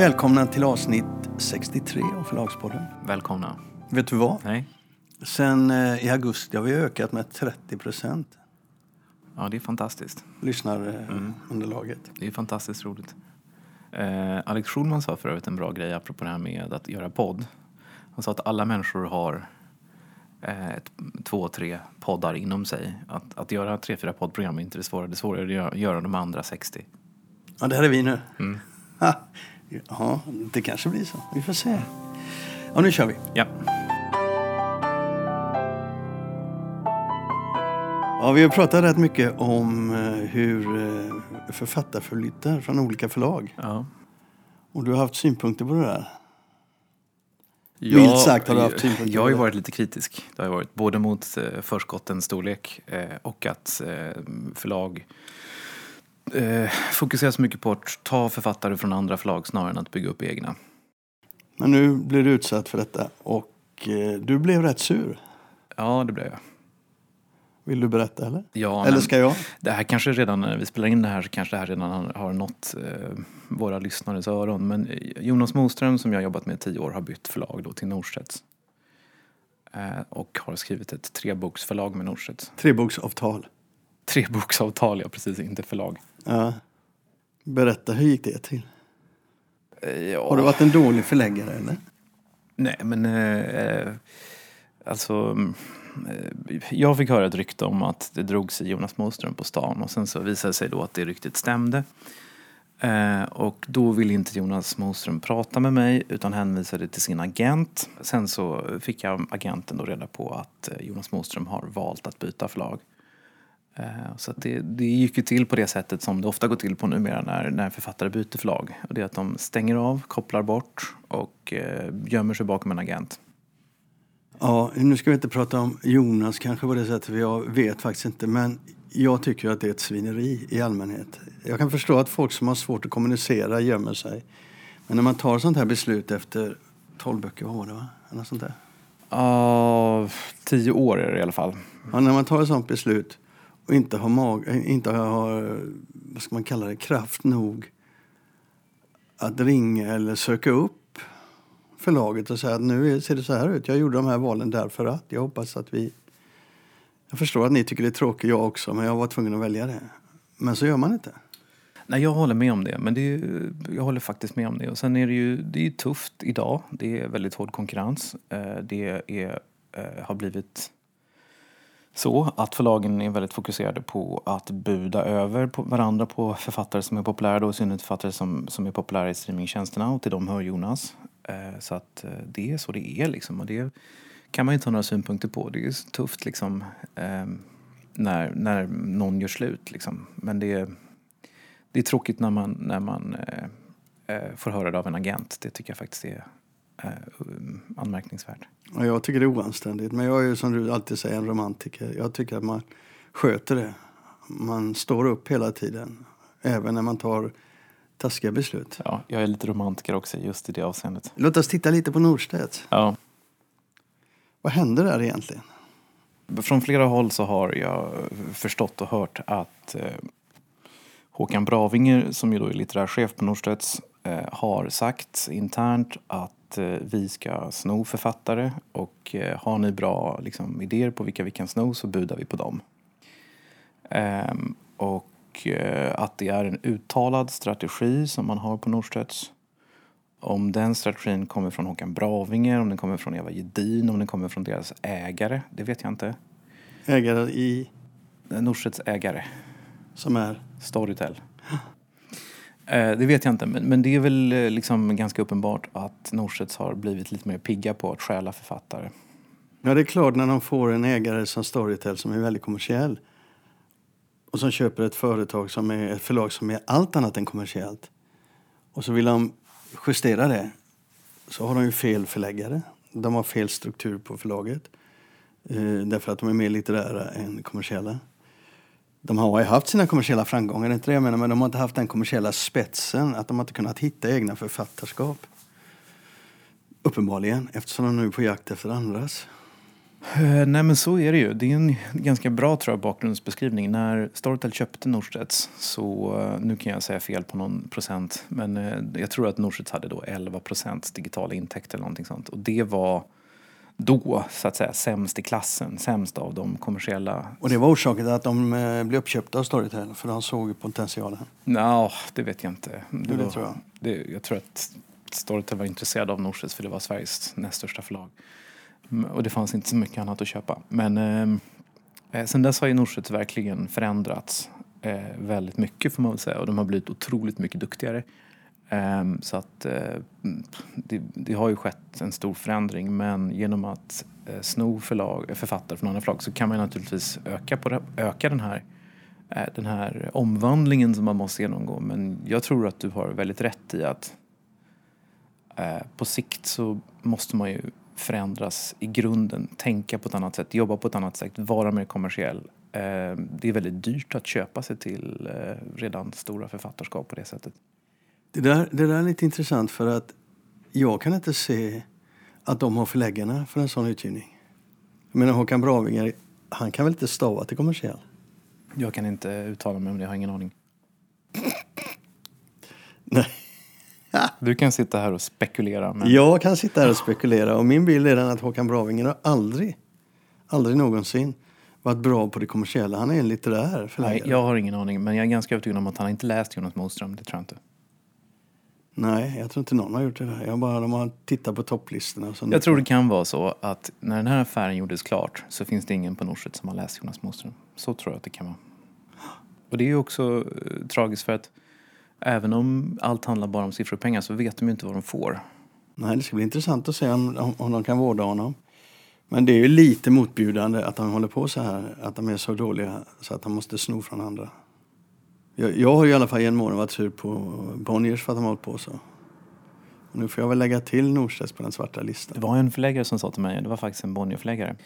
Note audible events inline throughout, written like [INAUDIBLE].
Välkomna till avsnitt 63 av Förlagspodden. Välkomna. Vet du vad? Nej. Sen eh, i augusti har vi ökat med 30 procent Ja, det är fantastiskt. lyssnarunderlaget. Det är fantastiskt roligt. Eh, Alex Schulman sa för övrigt en bra grej apropå det här med att göra podd. Han sa att alla människor har eh, ett, två, tre poddar inom sig. Att, att göra tre, fyra poddprogram är inte det svåra. Det svåra är att göra- göra de andra 60. Ja, det här är vi nu. Mm. Ja, det kanske blir så. Vi får se. Ja, nu kör vi. Ja. Ja, vi har pratat rätt mycket om eh, hur eh, författarflyttar från olika förlag. ja. Och du har haft synpunkter på det där. Milt sagt har du haft synpunkter Jag har ju varit lite kritisk. Det har varit både mot eh, förskottens storlek och att förlag eh, fokuserar så mycket på att ta författare från andra förlag snarare än att bygga upp egna. Men nu blir du utsatt för detta och eh, du blev rätt sur. Ja, det blev jag. Vill du berätta eller? Ja, eller ska jag? Det här kanske redan, när vi spelar in det här, så kanske det här redan har- nått eh, våra lyssnares öron. Men eh, Jonas Moström som jag jobbat med i tio år har bytt förlag då till Norstedts. Eh, och har skrivit ett treboksförlag med Norstedts. Treboksavtal. Treboksavtal, ja precis, inte förlag. Ja. Berätta, hur gick det till? Eh, ja. Har du varit en dålig förläggare eller? Nej, men eh, eh, alltså... mm, eh, Jag fick höra ett rykte om att det drogs i Jonas Moström på stan och sen så visade det sig då att det ryktet stämde. Eh, och då ville inte Jonas Moström prata med mig utan hänvisade till sin agent. Sen så fick jag agenten då reda på att Jonas Moström har valt att byta förlag. Eh, Så det, det gick ju till på det sättet som det ofta går till på numera när, när författare byter förlag. Och det är att de stänger av, kopplar bort och eh, gömmer sig bakom en agent. Ja, nu ska vi inte prata om Jonas kanske på det sättet, för jag vet faktiskt inte. Men jag tycker att det är ett svineri i allmänhet. Jag kan förstå att folk som har svårt att kommunicera gömmer sig. Men när man tar sånt här beslut efter 12 böcker, vad var det va? Eller sånt där. Ja, tio år är det i alla fall. Ja, när man tar ett sånt beslut och inte har, mag, inte har vad ska man kalla det, kraft nog att ringa eller söka upp förlaget och säga att nu ser det så här ut. Jag gjorde de här valen därför att jag hoppas att vi... Jag förstår att ni tycker det är tråkigt, jag också, men jag var tvungen att välja det. Men så gör man inte. Nej, jag håller med om det. Men det är, ju- jag håller faktiskt med om det. Och sen är det ju, det är tufft idag. Det är väldigt hård konkurrens. Eh, det är, eh, har blivit så att förlagen är väldigt fokuserade på att buda över på varandra på författare som är populära. Då, I synnerhet författare som, som är populära i streamingtjänsterna. Och till dem hör Jonas. Eh, Så att eh, det är så det är liksom. Och det kan man ju inte ha några synpunkter på. Det är så tufft liksom. eh, När, när någon gör slut liksom. Men det är det är tråkigt när man, när man eh, eh, får höra det av en agent. Det tycker jag faktiskt är anmärkningsvärt. Och jag tycker det är oanständigt. Men jag är ju som du alltid säger en romantiker. Jag tycker att man sköter det. Man står upp hela tiden. Även när man tar taskiga beslut. Ja, jag är lite romantiker också just i det avseendet. Låt oss titta lite på Norstedt. Ja. Vad händer där egentligen? Från flera håll så har jag förstått och hört att eh, Håkan Bravinger, som ju då är litterär chef på Norstedts, eh, har sagt internt att eh, vi ska sno författare och eh, har ni bra liksom, idéer på vilka vi kan sno så budar vi på dem. Ehm, och eh, att det är en uttalad strategi som man har på Norstedts. Om den strategin kommer från Håkan Bravinger, om den kommer från Eva Gedin, om den kommer från deras ägare, det vet jag inte. Ägare i, Norstedts ägare, som är... Storytel. Eh, det vet jag inte, men, men det är väl eh, liksom ganska uppenbart att Norstedts har blivit lite mer pigga på att stjäla författare. Ja, det är klart när de får en ägare som Storytel som är väldigt kommersiell och som köper ett företag som är ett förlag som är allt annat än kommersiellt och så vill de justera det så har de ju fel förläggare. De har fel struktur på förlaget eh, därför att de är mer litterära än kommersiella. De har ju haft sina kommersiella framgångar, inte det jag menar, men de har inte haft den kommersiella spetsen att de inte kunnat hitta egna författarskap. Uppenbarligen, eftersom de nu är på jakt efter andras. Eh, nej men så är det ju. Det är en ganska bra tror jag, bakgrundsbeskrivning. När Storytel köpte Norstedts så, eh, nu kan jag säga fel på någon procent, men eh, jag tror att Norstedts hade då 11 procent digitala intäkter eller någonting sånt. Och det var då så att säga sämst i klassen, sämst av de kommersiella. Och det var orsaken till att de eh, blev uppköpta av Storytel, för de såg potentialen. Nå, det vet jag inte. Det, det var, tror jag. Det, jag tror att Storytel var intresserad av Norstedts för det var Sveriges näst största förlag. Och det fanns inte så mycket annat att köpa. Men eh, sen dess har ju Norstedts verkligen förändrats eh, väldigt mycket får man väl säga. Och de har blivit otroligt mycket duktigare. Ehm, så att eh, det, det, har ju skett en stor förändring. Men genom att eh, sno förlag, eh, författare från andra förlag så kan man naturligtvis öka, på det, öka den här den här omvandlingen som man måste genomgå. Men jag tror att du har väldigt rätt i att på sikt så måste man ju förändras i grunden, tänka på ett annat sätt, jobba på ett annat sätt, vara mer kommersiell. Ehm, det är väldigt dyrt att köpa sig till redan stora författarskap på det sättet. Det där, det där är lite intressant för att jag kan inte se att de har förläggarna för en sån utgivning. Jag menar Håkan Bravinger, han kan väl inte stava till kommersiell? Jag kan inte uttala mig om det, jag har ingen aning. [LAUGHS] Nej. Du kan sitta här och spekulera. Men... Jag kan sitta här och spekulera och min bild är den att Håkan Bravinger har aldrig, aldrig någonsin varit bra på det kommersiella. Han är en litterär förläggare. Nej, jag har ingen aning, men jag är ganska övertygad om att han inte läst Jonas Moström, det tror jag inte. Nej, jag tror inte någon har gjort det där. Jag bara, de har tittat på topplistorna. Så Jag tror det kan vara så att när den här affären gjordes klart så finns det ingen på Norset som har läst Jonas Moström. Så tror jag att det kan vara. Och det är ju också eh, tragiskt för att även om allt handlar bara om siffror och pengar så vet de ju inte vad de får. Nej, det ska bli intressant att se om, om, om de kan vårda honom. Men det är ju lite motbjudande att de håller på så här, att de är så dåliga så att de måste sno från andra. Jag, jag har i alla fall en åren varit sur på Bonniers för att de har hållit på så. Och nu får jag väl lägga till Norstedts på den svarta listan. Det var en förläggare som sa till mig, det var faktiskt en Bonnier-förläggare,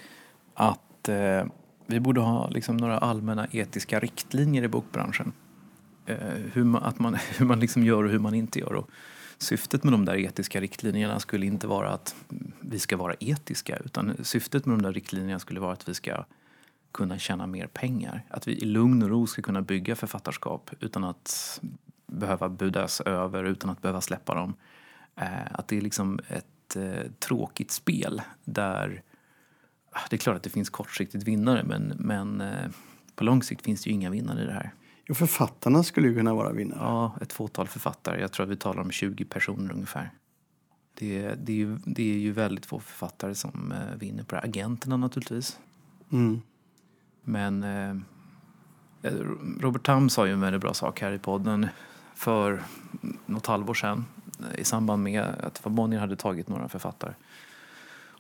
att eh, vi borde ha liksom några allmänna etiska riktlinjer i bokbranschen. Eh, hur man, att man, [LAUGHS] hur man liksom gör och hur man inte gör. Och syftet med de där etiska riktlinjerna skulle inte vara att vi ska vara etiska utan syftet med de där riktlinjerna skulle vara att vi ska kunna tjäna mer pengar. Att vi i lugn och ro ska kunna bygga författarskap utan att behöva budas över, utan att behöva släppa dem. Eh, att det är liksom ett eh, tråkigt spel där ah, det är klart att det finns kortsiktigt vinnare men, men eh, på lång sikt finns det ju inga vinnare i det här. Jo, författarna skulle ju kunna vara vinnare. Ja, ett fåtal författare. Jag tror att vi talar om 20 personer ungefär. Det, det, är, ju, det är ju väldigt få författare som vinner på det. Agenterna naturligtvis. Mm. Men eh, Robert Tam sa ju en väldigt bra sak här i podden för något halvår sedan eh, i samband med att Bonnier hade tagit några författare.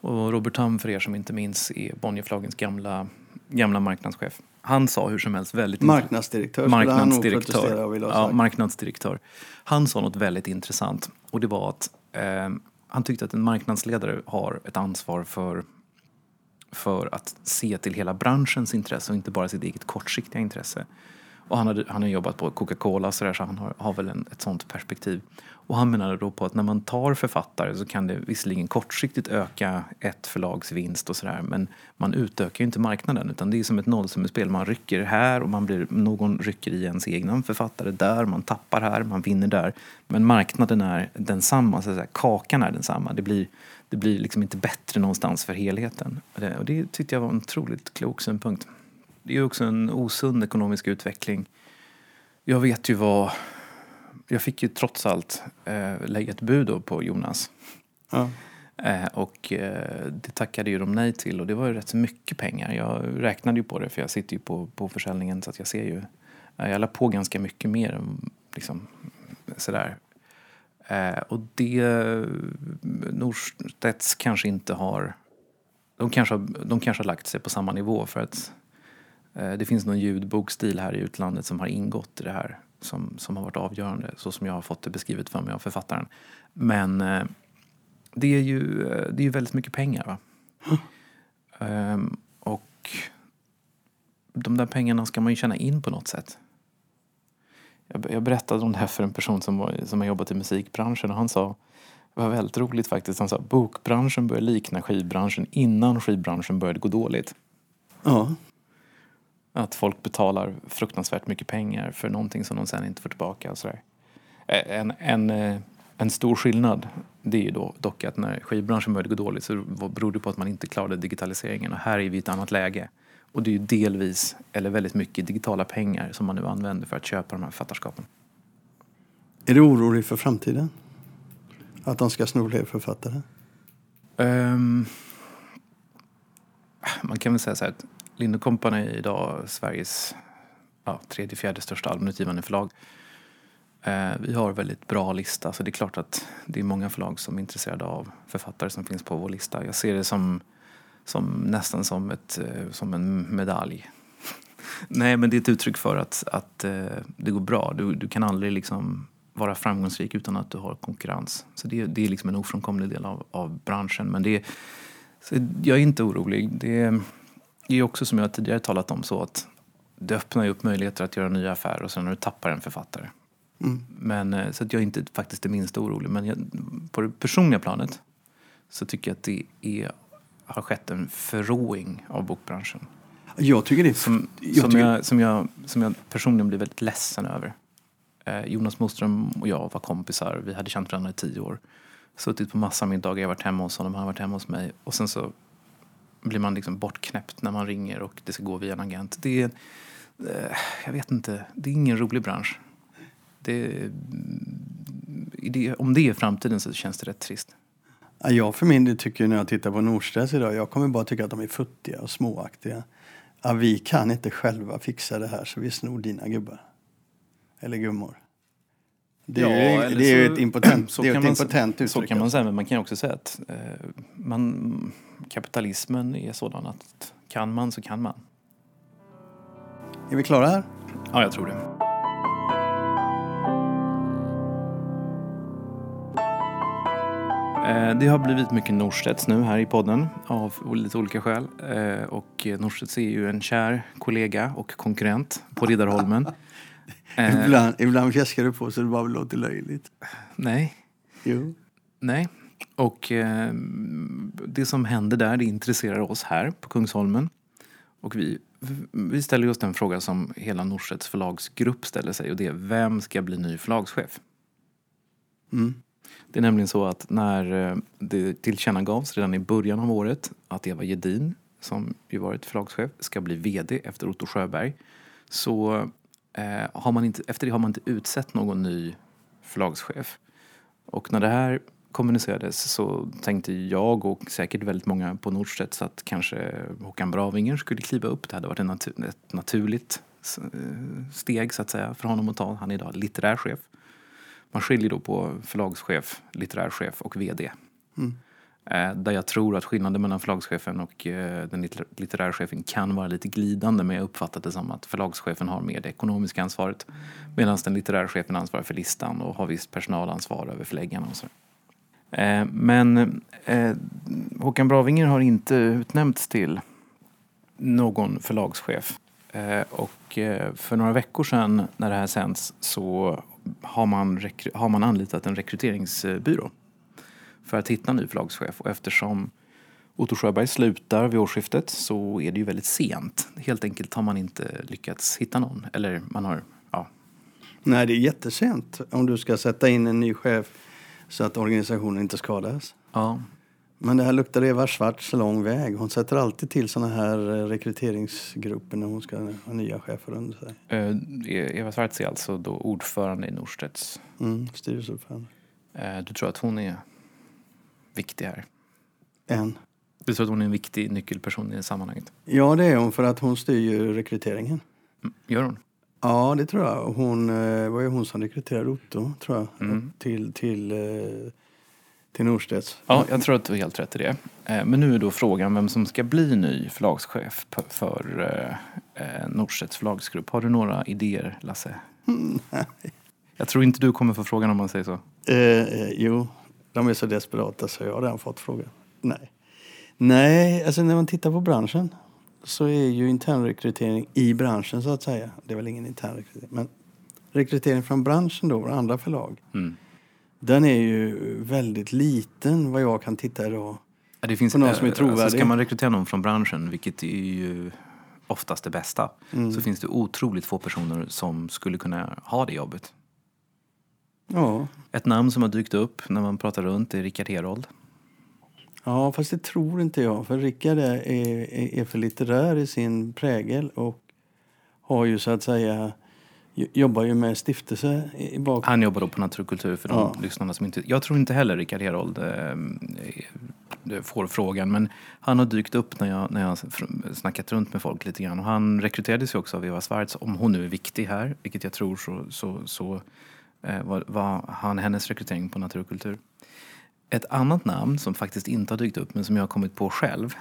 Och Robert Tam, för er som inte minns, är Bonnierförlagens gamla, gamla marknadschef. Han sa hur som helst väldigt... Marknadsdirektör skulle han ja, marknadsdirektör. Han sa något väldigt intressant och det var att eh, han tyckte att en marknadsledare har ett ansvar för för att se till hela branschens intresse och inte bara sitt eget kortsiktiga intresse. Och han, hade, han har jobbat på Coca-Cola så, där, så han har, har väl en, ett sånt perspektiv. Och han menade då på att när man tar författare så kan det visserligen kortsiktigt öka ett förlags vinst och sådär men man utökar ju inte marknaden utan det är som ett nollsummespel. Man rycker här och man blir, någon rycker i ens egna författare där, man tappar här, man vinner där. Men marknaden är densamma, så att säga. kakan är densamma. Det blir, det blir liksom inte bättre någonstans för helheten. Det, och det tyckte jag var en otroligt klok synpunkt. Det är också en osund ekonomisk utveckling. Jag vet ju vad... Jag fick ju trots allt eh, lägga ett bud på Jonas. Ja. Eh, och eh, det tackade ju de nej till och det var ju rätt så mycket pengar. Jag räknade ju på det för jag sitter ju på, på försäljningen så att jag ser ju. Eh, jag la på ganska mycket mer liksom sådär. Eh, och det Norstedts kanske inte har de kanske, har, de kanske har lagt sig på samma nivå för att eh, det finns någon ljudbokstil här i utlandet som har ingått i det här som, som har varit avgörande så som jag har fått det beskrivet för mig av författaren. Men eh, det är ju eh, det är ju väldigt mycket pengar. Va? Ehm, och de där pengarna ska man ju tjäna in på något sätt. Jag, jag berättade om det här för en person som, var, som har jobbat i musikbranschen och han sa Det var väldigt roligt faktiskt. Han sa bokbranschen började likna skivbranschen innan skivbranschen började gå dåligt. Ja. Att folk betalar fruktansvärt mycket pengar för någonting som de sen inte får tillbaka och sådär. Eh, En, en, eh, en stor skillnad det är ju då dock att när skivbranschen började gå dåligt så beror det på att man inte klarade digitaliseringen och här är vi i ett annat läge. Och det är ju delvis, eller väldigt mycket, digitala pengar som man nu använder för att köpa de här författarskapen. Är du orolig för framtiden? Att de ska sno fler författare? Ehm, man kan väl säga så här att Lind Company är idag Sveriges ja, tredje, fjärde största allmänutgivande förlag. Eh, vi har väldigt bra lista, så det är klart att det är många förlag som är intresserade av författare som finns på vår lista. Jag ser det som, som nästan som, ett, eh, som en medalj. [LAUGHS] Nej, men det är ett uttryck för att, att eh, det går bra. Du, du kan aldrig liksom vara framgångsrik utan att du har konkurrens. Så det, det är liksom en ofrånkomlig del av, av branschen. Men det, så jag är inte orolig. Det är också som jag tidigare talat om så att det öppnar ju upp möjligheter att göra nya affärer och sen när du tappar en författare. Mm. Men, eh, så att jag är inte faktiskt det minsta orolig. Men jag, på det personliga planet så tycker jag att det är, har skett en förråing av bokbranschen. Jag tycker det. Som, jag som, tycker- jag, som, jag, som jag personligen blir väldigt ledsen över. Eh, Jonas Moström och jag var kompisar. Vi hade känt varandra i tio år. Suttit på massa middagar. Jag varit hemma hos honom, han har varit hemma hos mig. Och sen så blir man liksom bortknäppt när man ringer och det ska gå via en agent. Det är, eh, jag vet inte, det är ingen rolig bransch. Det, det, om det är framtiden så känns det rätt trist. Jag för min del tycker när jag tittar på Nordstedts idag, jag kommer bara tycka att de är futtiga och småaktiga. Ja, vi kan inte själva fixa det här så vi snor dina gubbar. Eller gummor. Det är, ju, eller det är ju ett impotent, så det är kan ett man- impotent uttryck. Så kan man säga, men man kan också säga att eh, man, kapitalismen är sådan att kan man så kan man. Är vi klara här? Ja, jag tror det. Eh, Det har blivit mycket Norstedts nu här i podden av lite olika skäl. Eh, Och Norstedts är ju en kär kollega och konkurrent på Riddarholmen. Eh, Ibland, ibland fjäskar du på så det bara låter löjligt. Nej, Jo. Nej. Och eh, det som händer där, det intresserar oss här på Kungsholmen. Och vi, vi ställer oss den fråga som hela Norstedts förlagsgrupp ställer sig och det är vem ska bli ny förlagschef? Mm. Det är nämligen så att när eh, det tillkännagavs redan i början av året att Eva Gedin, som ju varit förlagschef, ska bli VD efter Otto Sjöberg så eh, har man inte, efter det har man inte utsett någon ny förlagschef. Och när det här kommunicerades så tänkte jag och säkert väldigt många på Norstedts att kanske Håkan Bravinger skulle kliva upp. Det hade varit en natur, ett naturligt eh, steg så att säga för honom att ta. Han är idag litterär chef. Man skiljer då på förlagschef, litterär chef och VD. Mm. Eh, där jag tror att skillnaden mellan förlagschefen och eh, den litter- litterärchefen kan vara lite glidande men jag uppfattar det som att förlagschefen har mer det ekonomiska ansvaret medan den litterärchefen ansvarar för listan och har visst personalansvar över förläggarna och så. Eh, men eh, Håkan Bravinger har inte utnämnts till någon förlagschef. Eh, Och för några veckor sedan när det här sänds så har man, har man anlitat en rekryteringsbyrå för att hitta en ny förlagschef. Och eftersom Otto Sjöberg slutar vid årsskiftet så är det ju väldigt sent. Helt enkelt har man inte lyckats hitta någon. Eller man har, ja. Nej, det är jättesent om du ska sätta in en ny chef så att organisationen inte skadas. ja. Men det här luktar Eva Schwartz lång väg. Hon sätter alltid till såna här eh, rekryteringsgrupper när hon ska ha nya chefer under sig. Eh, Eva Svartz är alltså då ordförande i Norstedts. Mm, styrelseordförande. Eh, Du tror att hon är viktig här? En. Du tror att hon är en viktig nyckelperson i det sammanhanget? Ja, det är hon för att hon styr ju rekryteringen. Mm, Gör hon? Ja, det tror jag. Och Hon eh, var ju hon som rekryterade Otto, tror jag, Mm. till, till, eh, till Norstedts. Ja, jag tror att du har helt rätt i det. Eh, Men nu är då frågan vem som ska bli ny förlagschef för Norstedts förlagsgrupp. Har du några idéer, Lasse? [LAUGHS] Jag tror inte du kommer få frågan om man säger så. Eh, eh, jo, de är så desperata så jag har redan fått frågan. Nej. Nej, alltså när man tittar på branschen så är ju internrekrytering i branschen så att säga. Det är väl ingen internrekrytering, men rekrytering från branschen då, från andra förlag. Mm. den är ju väldigt liten vad jag kan titta idag. Ja, Det finns, På någon som är eh, trovärdig. Alltså ska man rekrytera någon från branschen, vilket är ju oftast det bästa, Mm. så finns det otroligt få personer som skulle kunna ha det jobbet. Ja. Ett namn som har dykt upp när man pratar runt är Rickard Herold. ja, fast det tror inte jag. För Rickard är, är, är för litterär i sin prägel och har ju så att säga jobbar ju med stiftelse i i bak. Han jobbar då på Naturkultur för de Ja. lyssnarna som inte... Jag tror inte heller Rickard Herold eh, får frågan, men han har dykt upp när jag, när jag snackat runt med folk lite grann. Och han rekryterades ju också av Eva Schwarz, om hon nu är viktig här, vilket jag tror så, så, så var, var han hennes rekrytering på Naturkultur. Ett annat namn som faktiskt inte har dykt upp, men som jag har kommit på själv,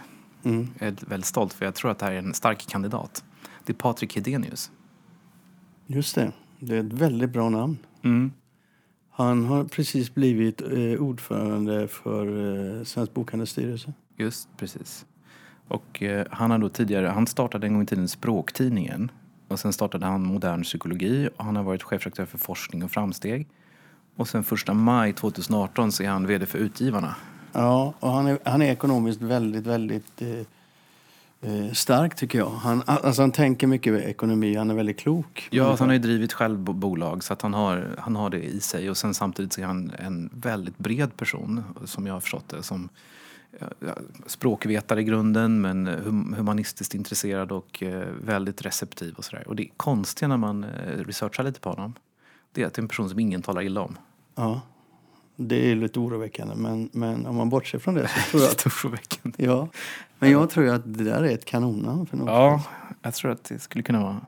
Mm. jag är väldigt stolt för jag tror att det här är en stark kandidat. Det är Patrik Hedenius. Just det. Det är ett väldigt bra namn. Mm. Han har precis blivit eh, ordförande för eh, Svensk Bokhandels styrelse. Just precis. Och eh, han har då tidigare, han startade en gång i tiden Språktidningen. Och sen startade han Modern psykologi och han har varit chefredaktör för forskning och framsteg. Och sen första maj 2018 så är han vd för Utgivarna. Ja, och han är, han är ekonomiskt väldigt, väldigt eh, eh, stark tycker jag. Han, alltså han tänker mycket ekonomi, han är väldigt klok. Ja, alltså han har ju drivit själv bo- bolag så att han har, han har det i sig. Och sen samtidigt så är han en väldigt bred person som jag har förstått det. Som språkvetare i grunden men hum, humanistiskt intresserad och eh, väldigt receptiv och sådär. Och det konstiga när man eh, researchar lite på honom det är att det är en person som ingen talar illa om. Ja, det är lite oroväckande. Men, men om man bortser från det så tror jag [LAUGHS] att... Oroväckande. Ja, men jag tror att det där är ett kanonnamn för något. Ja, jag tror att det skulle kunna vara...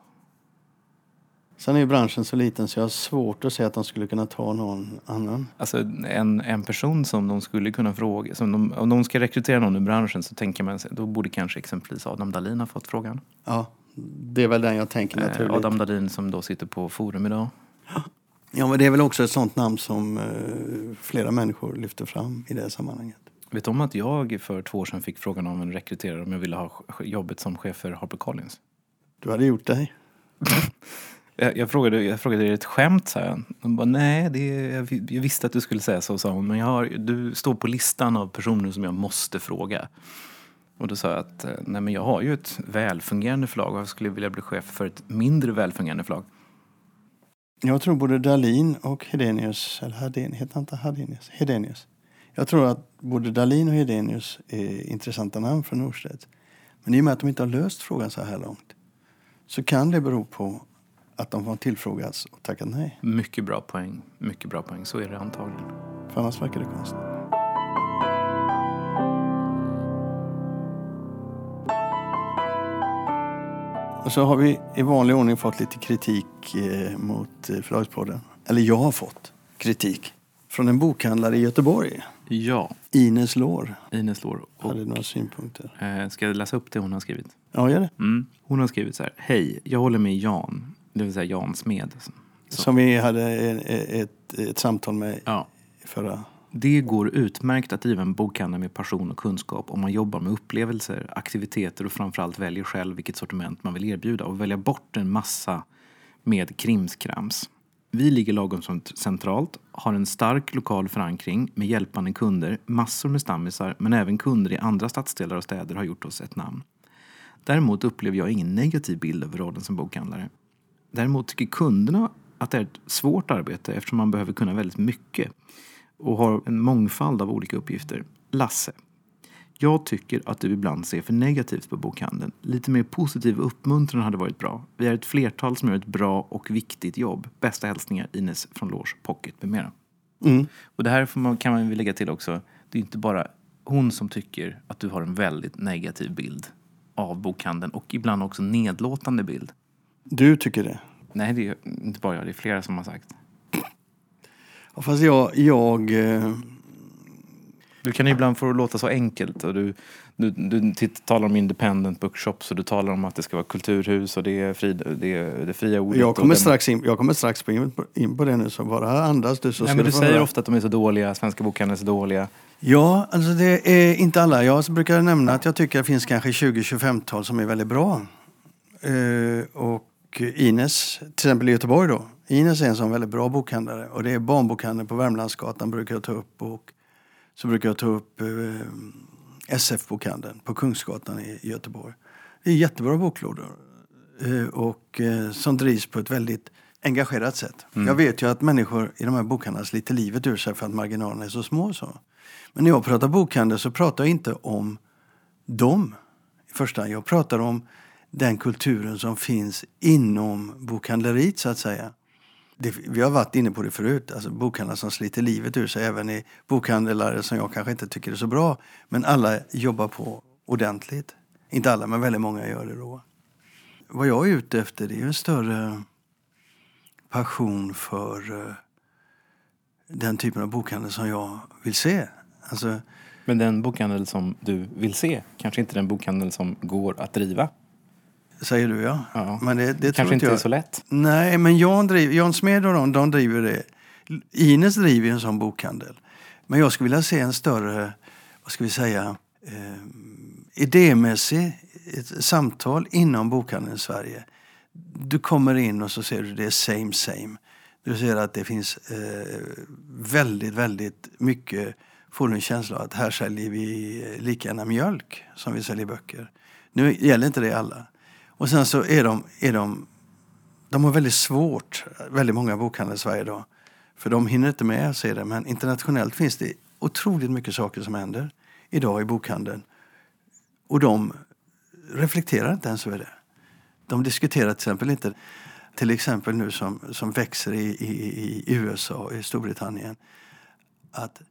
Sen är ju branschen så liten så jag har svårt att se att de skulle kunna ta någon annan. Alltså en, en person som de skulle kunna fråga, som de, om de ska rekrytera någon i branschen så tänker man sig, då borde kanske exempelvis Adam Dahlin ha fått frågan. Ja, det är väl den jag tänker Eh, naturligt. Adam Dahlin som då sitter på Forum idag. Ja, men det är väl också ett sånt namn som eh, flera människor lyfter fram i det sammanhanget. Vet du om att jag för två år sedan fick frågan av en rekryterare om jag ville ha jobbet som chef för HarperCollins? Du hade gjort dig. [LAUGHS] Jag, jag, frågade, jag frågade, är det ett skämt? sa jag. Hon bara, nej, det är, jag, jag visste att du skulle säga så, sa hon. Men jag har, du står på listan av personer som jag måste fråga. Och då sa jag att, eh, nej men jag har ju ett välfungerande förlag och jag skulle vilja bli chef för ett mindre välfungerande förlag. Jag tror både Dalin och Hedenius, eller Hedenius, heter inte Hedenius? Hedenius. Jag tror att både Dalin och Hedenius är intressanta namn för Norstedt. Men i och med att de inte har löst frågan så här långt så kan det bero på att de har tillfrågats och tackat nej. Mycket bra poäng. Mycket bra poäng. Så är det antagligen. För annars verkar det konstigt. Och så har vi i vanlig ordning fått lite kritik eh, mot eh, Förlagspodden. Eller jag har fått kritik. Från en bokhandlare i Göteborg. Ja, Ines Lår Ines Lår. Och, hade några synpunkter. eh, ska jag läsa upp det hon har skrivit? Ja, gör det. Mm. Hon har skrivit så här. Hej, jag håller med Jan. Det vill säga Jan Smed. Så. Som vi hade ett, ett, ett samtal med Ja. förra... Det går utmärkt att driva en bokhandel med passion och kunskap om man jobbar med upplevelser, aktiviteter och framförallt väljer själv vilket sortiment man vill erbjuda och välja bort en massa med krimskrams. Vi ligger lagom cent- centralt, har en stark lokal förankring med hjälpande kunder, massor med stammisar men även kunder i andra stadsdelar och städer har gjort oss ett namn. Däremot upplever jag ingen negativ bild över rollen som bokhandlare. Däremot tycker kunderna att det är ett svårt arbete eftersom man behöver kunna väldigt mycket och har en mångfald av olika uppgifter. Lasse. Jag tycker att du ibland ser för negativt på bokhandeln. Lite mer positiv uppmuntran hade varit bra. Vi är ett flertal som gör ett bra och viktigt jobb. Bästa hälsningar Ines från Loge Pocket med mera. Mm. Och det här man, kan man väl lägga till också. Det är inte bara hon som tycker att du har en väldigt negativ bild av bokhandeln och ibland också nedlåtande bild. Du tycker det? Nej, det är inte bara jag, det är flera som har sagt. Ja, fast jag... jag eh, Du kan ju ibland få det att låta så enkelt. Och du, du, du titt, talar om independent bookshops och du talar om att det ska vara kulturhus och det är, fri, det, är det fria ordet. jag, kommer strax in, jag kommer strax på in, på, in på det nu, så bara andas du så Nej, men du säger höra. ofta att de är så dåliga, svenska bokhandlar är så dåliga. Ja, alltså det är inte alla. Jag brukar nämna att jag tycker det finns kanske 20-25-tal som är väldigt bra. Eh, och och Ines, till exempel i Göteborg då. Ines är en sån väldigt bra bokhandlare och det är barnbokhandeln på Värmlandsgatan brukar jag ta upp och så brukar jag ta upp eh, SF-bokhandeln på Kungsgatan i Göteborg. Det är jättebra boklådor eh, och eh, som drivs på ett väldigt engagerat sätt. Mm. Jag vet ju att människor i de här bokhandlarna sliter livet ur sig för att marginalerna är så små. Så. Men när jag pratar bokhandel så pratar jag inte om dem i första hand. Jag pratar om den kulturen som finns inom bokhandleriet så att säga. Det, vi har varit inne på det förut, alltså bokhandlare som sliter livet ur sig, även i bokhandlare som jag kanske inte tycker är så bra. Men alla jobbar på ordentligt. Inte alla, men väldigt många gör det då. Vad jag är ute efter det är en större passion för eh, den typen av bokhandel som jag vill se. Alltså, men den bokhandel som du vill se, kanske inte den bokhandel som går att driva? Säger du ja. ja. Men det, det kanske inte jag. är så lätt? Nej, men Jan, Jan Smed och de, de driver det. Ines driver en sån bokhandel. Men jag skulle vilja se en större, vad ska vi säga, eh, idémässig ett samtal inom bokhandeln i Sverige. Du kommer in och så ser du det är same same. Du ser att det finns eh, väldigt, väldigt mycket, får du en känsla av att här säljer vi lika gärna mjölk som vi säljer böcker. Nu gäller inte det alla. Och sen så är de, är de, de har väldigt svårt, väldigt många bokhandlare i Sverige idag. För de hinner inte med att se det. Men internationellt finns det otroligt mycket saker som händer idag i bokhandeln. Och de reflekterar inte ens över det. De diskuterar till exempel inte, till exempel nu som, som växer i, i, i USA och i Storbritannien, att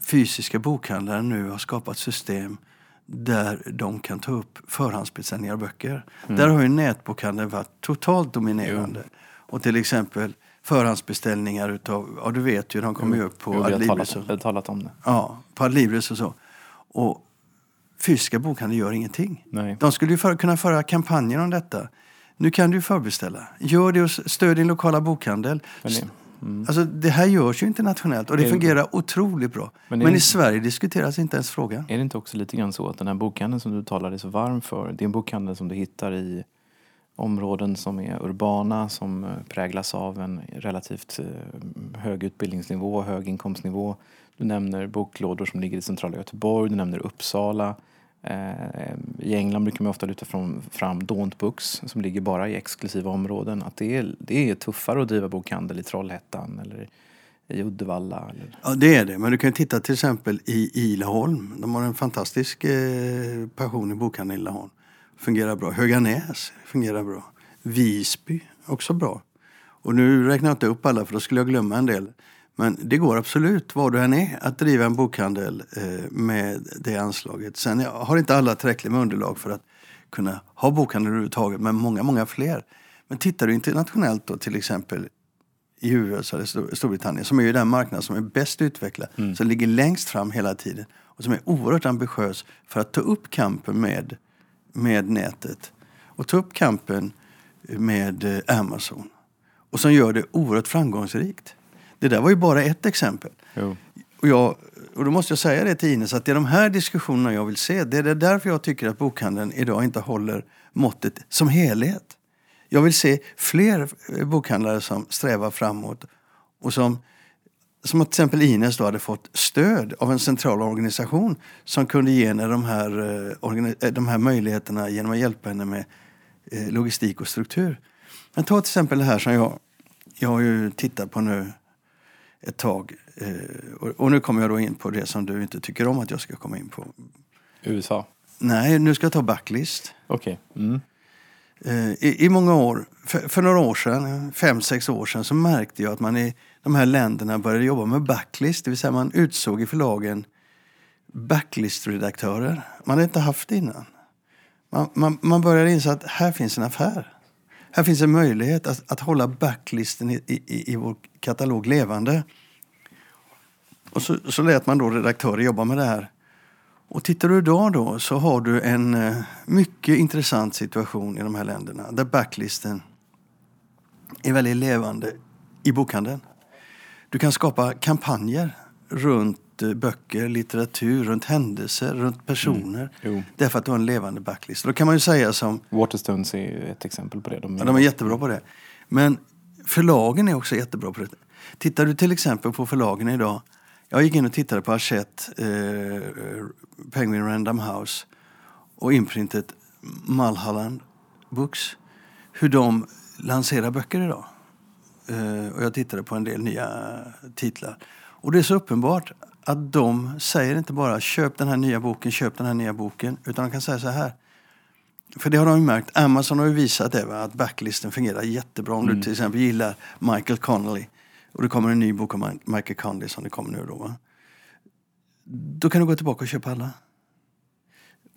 fysiska bokhandlare nu har skapat system där de kan ta upp förhandsbeställningar av böcker. Mm. Där har ju nätbokhandeln varit totalt dominerande. Jo. Och till exempel förhandsbeställningar utav, ja du vet ju, de kommer ju upp på jo, Adlibris. Vi har talat om det. Ja, på Adlibris och så. Och fysiska bokhandlar gör ingenting. Nej. De skulle ju för, kunna föra kampanjer om detta. Nu kan du förbeställa. Gör det och stöd din lokala bokhandel. Mm. Alltså, det här görs ju internationellt och det, det fungerar otroligt bra. Men, Men i Sverige diskuteras inte ens frågan. Är det inte också lite grann så att den här bokhandeln som du talar dig så varm för, det är en bokhandel som du hittar i områden som är urbana, som eh, präglas av en relativt eh, hög utbildningsnivå, hög inkomstnivå. Du nämner boklådor som ligger i centrala Göteborg, du nämner Uppsala. Eh, I England brukar man ofta lyfta fram, fram Daunt Books som ligger bara i exklusiva områden. Att det är, det är tuffare att driva bokhandel i Trollhättan eller i Uddevalla. Eller... Ja, det är det. Men du kan titta till exempel i Ilaholm. De har en fantastisk eh, passion i bokhandeln i Ilaholm. Fungerar bra. Höganäs fungerar bra. Visby, också bra. Och nu räknar jag inte upp alla för då skulle jag glömma en del. Men det går absolut, var du än är, att driva en bokhandel eh, med det anslaget. Sen har inte alla tillräckligt med underlag för att kunna ha bokhandel överhuvudtaget, men många, många fler. Men tittar du internationellt då till exempel i USA eller Storbritannien som är ju den marknad som är bäst utvecklad, mm. som ligger längst fram hela tiden och som är oerhört ambitiös för att ta upp kampen med, med nätet och ta upp kampen med eh, Amazon och som gör det oerhört framgångsrikt. Det där var ju bara ett exempel. Jo. Och, jag, och då måste jag säga det till Ines att det är de här diskussionerna jag vill se. Det är därför jag tycker att bokhandeln idag inte håller måttet som helhet. Jag vill se fler bokhandlare som strävar framåt och som som att till exempel Ines då hade fått stöd av en central organisation som kunde ge henne de här, eh, eh, de här möjligheterna genom att hjälpa henne med eh, logistik och struktur. Men ta till exempel det här som jag, jag har ju tittat på nu ett tag. Och nu kommer jag då in på det som du inte tycker om att jag ska komma in på. USA? Nej, nu ska jag ta backlist. Okej. Okay. Mm. I, I, många år, för, för, några år sedan, fem, sex år sedan, så märkte jag att man i de här länderna började jobba med backlist. Det vill säga man utsåg i förlagen backlist-redaktörer. Man hade inte haft det innan. Man, man, man började inse att här finns en affär. Här finns en möjlighet att, att hålla backlisten i, i, i vår katalog levande. Och så, så lät man då redaktörer jobba med det här. Och tittar du idag då så har du en eh, mycket intressant situation i de här länderna där backlisten är väldigt levande i bokhandeln. Du kan skapa kampanjer runt runt eh, böcker, litteratur, runt händelser, runt personer. Jo. Därför att du har en levande backlist. Då kan man ju säga som, Waterstones är ett exempel på det. De, ja, de är jättebra på det. Men förlagen är också jättebra på det. Tittar du till exempel på förlagen idag. Jag gick in och tittade på Hachette, eh, Penguin Random House och imprintet Mulholland Books. Hur de lanserar böcker idag. Eh, och jag tittade på en del nya titlar. Och det är så uppenbart att de säger inte bara köp den här nya boken, köp den här nya boken. Utan de kan säga så här. För det har de märkt. Amazon har ju visat det, att backlisten fungerar jättebra. Om du till exempel gillar Michael Connelly och det kommer en ny bok om Michael Connelly som det kommer nu då. Va? Då kan du gå tillbaka och köpa alla.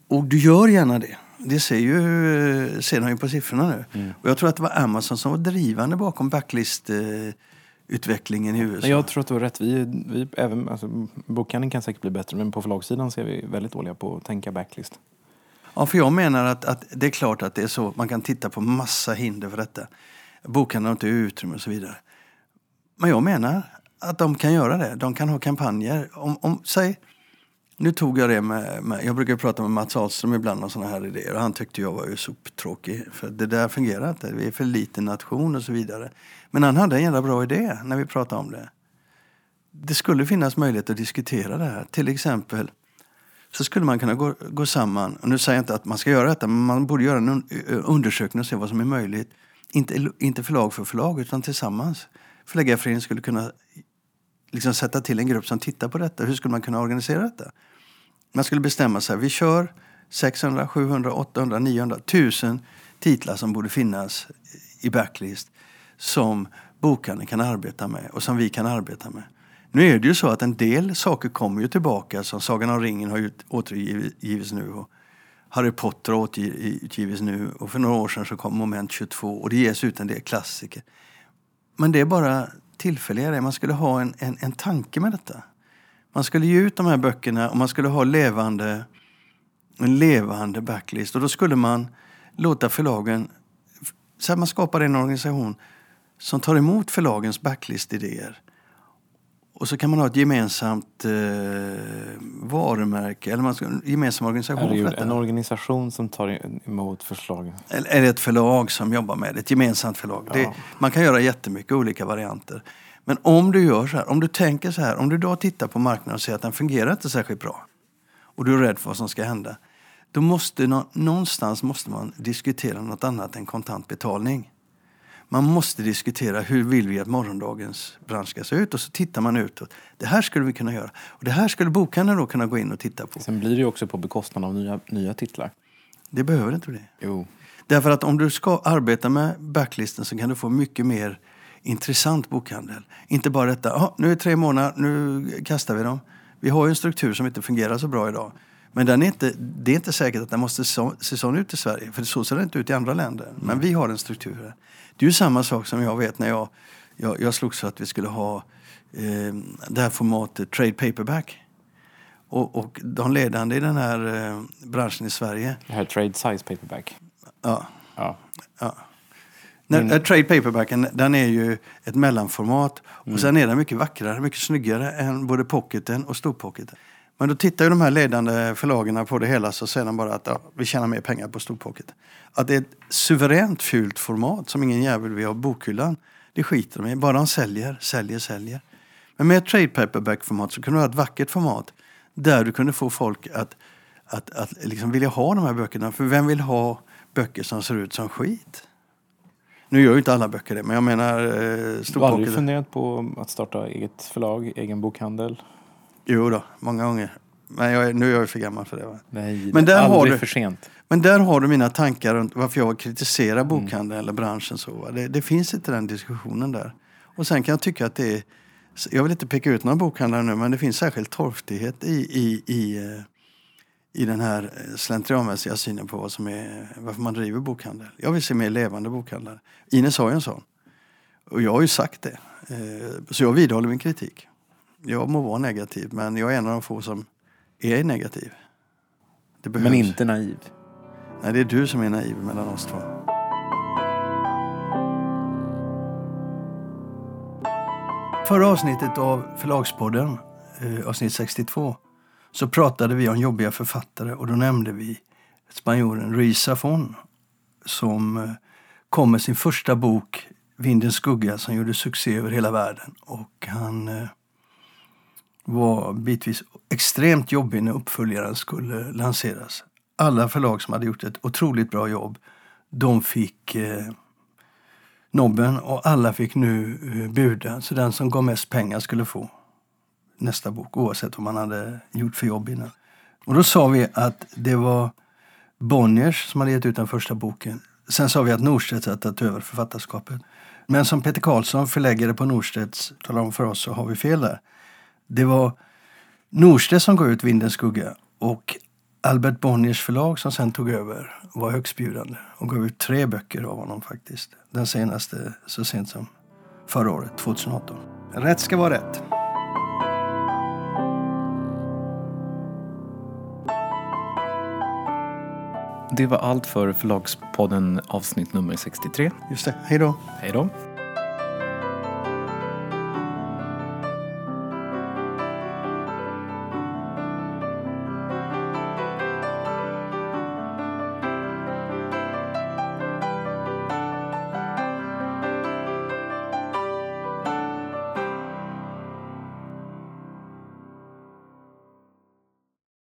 Och du gör gärna det. Det ser, ju, ser de ju på siffrorna nu. Och jag tror att det var Amazon som var drivande bakom backlist-utvecklingen i USA. Men jag tror att du har rätt. Vi, vi, även, alltså, bokhandeln kan säkert bli bättre men på förlagssidan så är vi väldigt dåliga på att tänka backlist. Ja, för jag menar att, att det är klart att det är så. Man kan titta på massa hinder för detta. Bokhandeln har inte utrymme och så vidare. Men jag menar att de kan göra det. De kan ha kampanjer. Om, om, säg, nu tog jag det med, med jag brukar prata med Mats Ahlström ibland om sådana här idéer han tyckte jag var ju soptråkig. För det där fungerar inte, vi är för liten nation och så vidare. Men han hade en jävla bra idé när vi pratade om det. Det skulle finnas möjlighet att diskutera det här. Till exempel så skulle man kunna gå, gå samman, och nu säger jag inte att man ska göra detta, men man borde göra en eh, undersökning och se vad som är möjligt. Inte, inte förlag för förlag, utan tillsammans. Förläggarföreningen skulle kunna liksom sätta till en grupp som tittar på detta. Hur skulle man kunna organisera detta? Man skulle bestämma sig, vi kör 600, 700, 800, 900, 1000 titlar som borde finnas i backlist som bokhandeln kan arbeta med och som vi kan arbeta med. Nu är det ju så att en del saker kommer ju tillbaka som Sagan om ringen har återgivits nu och Harry Potter har återgivits nu och för några år sedan så kom Moment 22 och det ges ut en del klassiker. Men det är bara tillfälligare. Man skulle ha en, en, en tanke med detta. Man skulle ge ut de här böckerna och man skulle ha levande, en levande backlist. Och då skulle man låta förlagen... Så att man skapar en organisation som tar emot förlagens backlist-idéer. Och så kan man ha ett gemensamt eh, varumärke eller man ska, en gemensam organisation detta. en organisation som tar emot förslag. Eller eller ett förlag som jobbar med det, ett gemensamt förlag. Det, Ja. man kan göra jättemycket olika varianter. Men om du gör så här, om du tänker så här, om du då tittar på marknaden och ser att den fungerar inte särskilt bra och du är rädd för vad som ska hända. Då måste nå- någonstans måste man diskutera något annat än kontant betalning. Man måste diskutera hur vill vi att morgondagens bransch ska se ut och så tittar man utåt. Det här skulle vi kunna göra. Och det här skulle bokhandeln då kunna gå in och titta på. Sen blir det ju också på bekostnad av nya, nya titlar. Det behöver inte det. Jo. Därför att om du ska arbeta med backlisten så kan du få mycket mer intressant bokhandel. Inte bara detta, "Ah, nu är tre månader, nu kastar vi dem. Vi har ju en struktur som inte fungerar så bra idag. Men den är inte, det är inte säkert att den måste se sån ut i Sverige. För så ser det inte ut i andra länder. Men vi har en struktur här. Det är ju samma sak som jag vet när jag, jag, jag slogs för att vi skulle ha eh, det här formatet trade paperback. Och, och de ledande i den här eh, branschen i Sverige, Det här trade size paperback. ja, Ja. Ja. När, Mm. eh, Trade paperbacken den är ju ett mellanformat och sen är den mycket vackrare, mycket snyggare än både pocketen och storpocketen. Men då tittar ju de här ledande förlagen på det hela så säger de bara att ja, vi tjänar mer pengar på storpocket. Att det är ett suveränt fult format som ingen jävel vill ha på bokhyllan, det skiter de i. Bara de säljer, säljer, säljer. Men med ett trade paperback-format så kunde du ha ett vackert format där du kunde få folk att, att, att liksom vilja ha de här böckerna. För vem vill ha böcker som ser ut som skit? Nu gör ju inte alla böcker det, men jag menar eh, Du har aldrig funderat på att starta eget förlag, egen bokhandel? Jo då, många gånger. Men jag är, nu är jag ju för gammal för det. Va? Nej, Men där har aldrig du- för sent. Men där har du mina tankar runt varför jag kritiserar bokhandeln eller branschen. Så, va? Det, det finns inte den diskussionen där. Och sen kan jag tycka att det är... Jag vill inte peka ut några bokhandlare nu, men det finns särskild torftighet i, i, i, eh, i den här eh, slentrianmässiga synen på vad som är, varför man driver bokhandel. Jag vill se mer levande bokhandlare. Ines har ju en sån. Och jag har ju sagt det. Eh, Så jag vidhåller min kritik. Jag må vara negativ, men jag är en av de få som är negativ. Men inte naiv. Nej, det är du som är naiv mellan oss två. Förra avsnittet av Förlagspodden eh, avsnitt 62, så pratade vi om jobbiga författare och då nämnde vi spanjoren Ruiz Zafón som eh, kom med sin första bok Vindens skugga som gjorde succé över hela världen. Och han eh, var bitvis extremt jobbig när uppföljaren skulle lanseras. Alla förlag som hade gjort ett otroligt bra jobb, de fick eh, nobben och alla fick nu eh, buda. Så den som gav mest pengar skulle få nästa bok oavsett vad man hade gjort för jobb innan. Och då sa vi att det var Bonniers som hade gett ut den första boken. Sen sa vi att Norstedts hade tagit över författarskapet. Men som Peter Karlsson, förläggare på Norstedts, talade om för oss så har vi fel där. Det var Norstedts som gav ut Vindens skugga och Albert Bonniers förlag som sen tog över var högstbjudande och gav ut tre böcker av honom faktiskt. Den senaste så sent som förra året, 2018. Rätt ska vara rätt. Det var allt för Förlagspodden avsnitt nummer 63. Just det. Hej då. Hej då.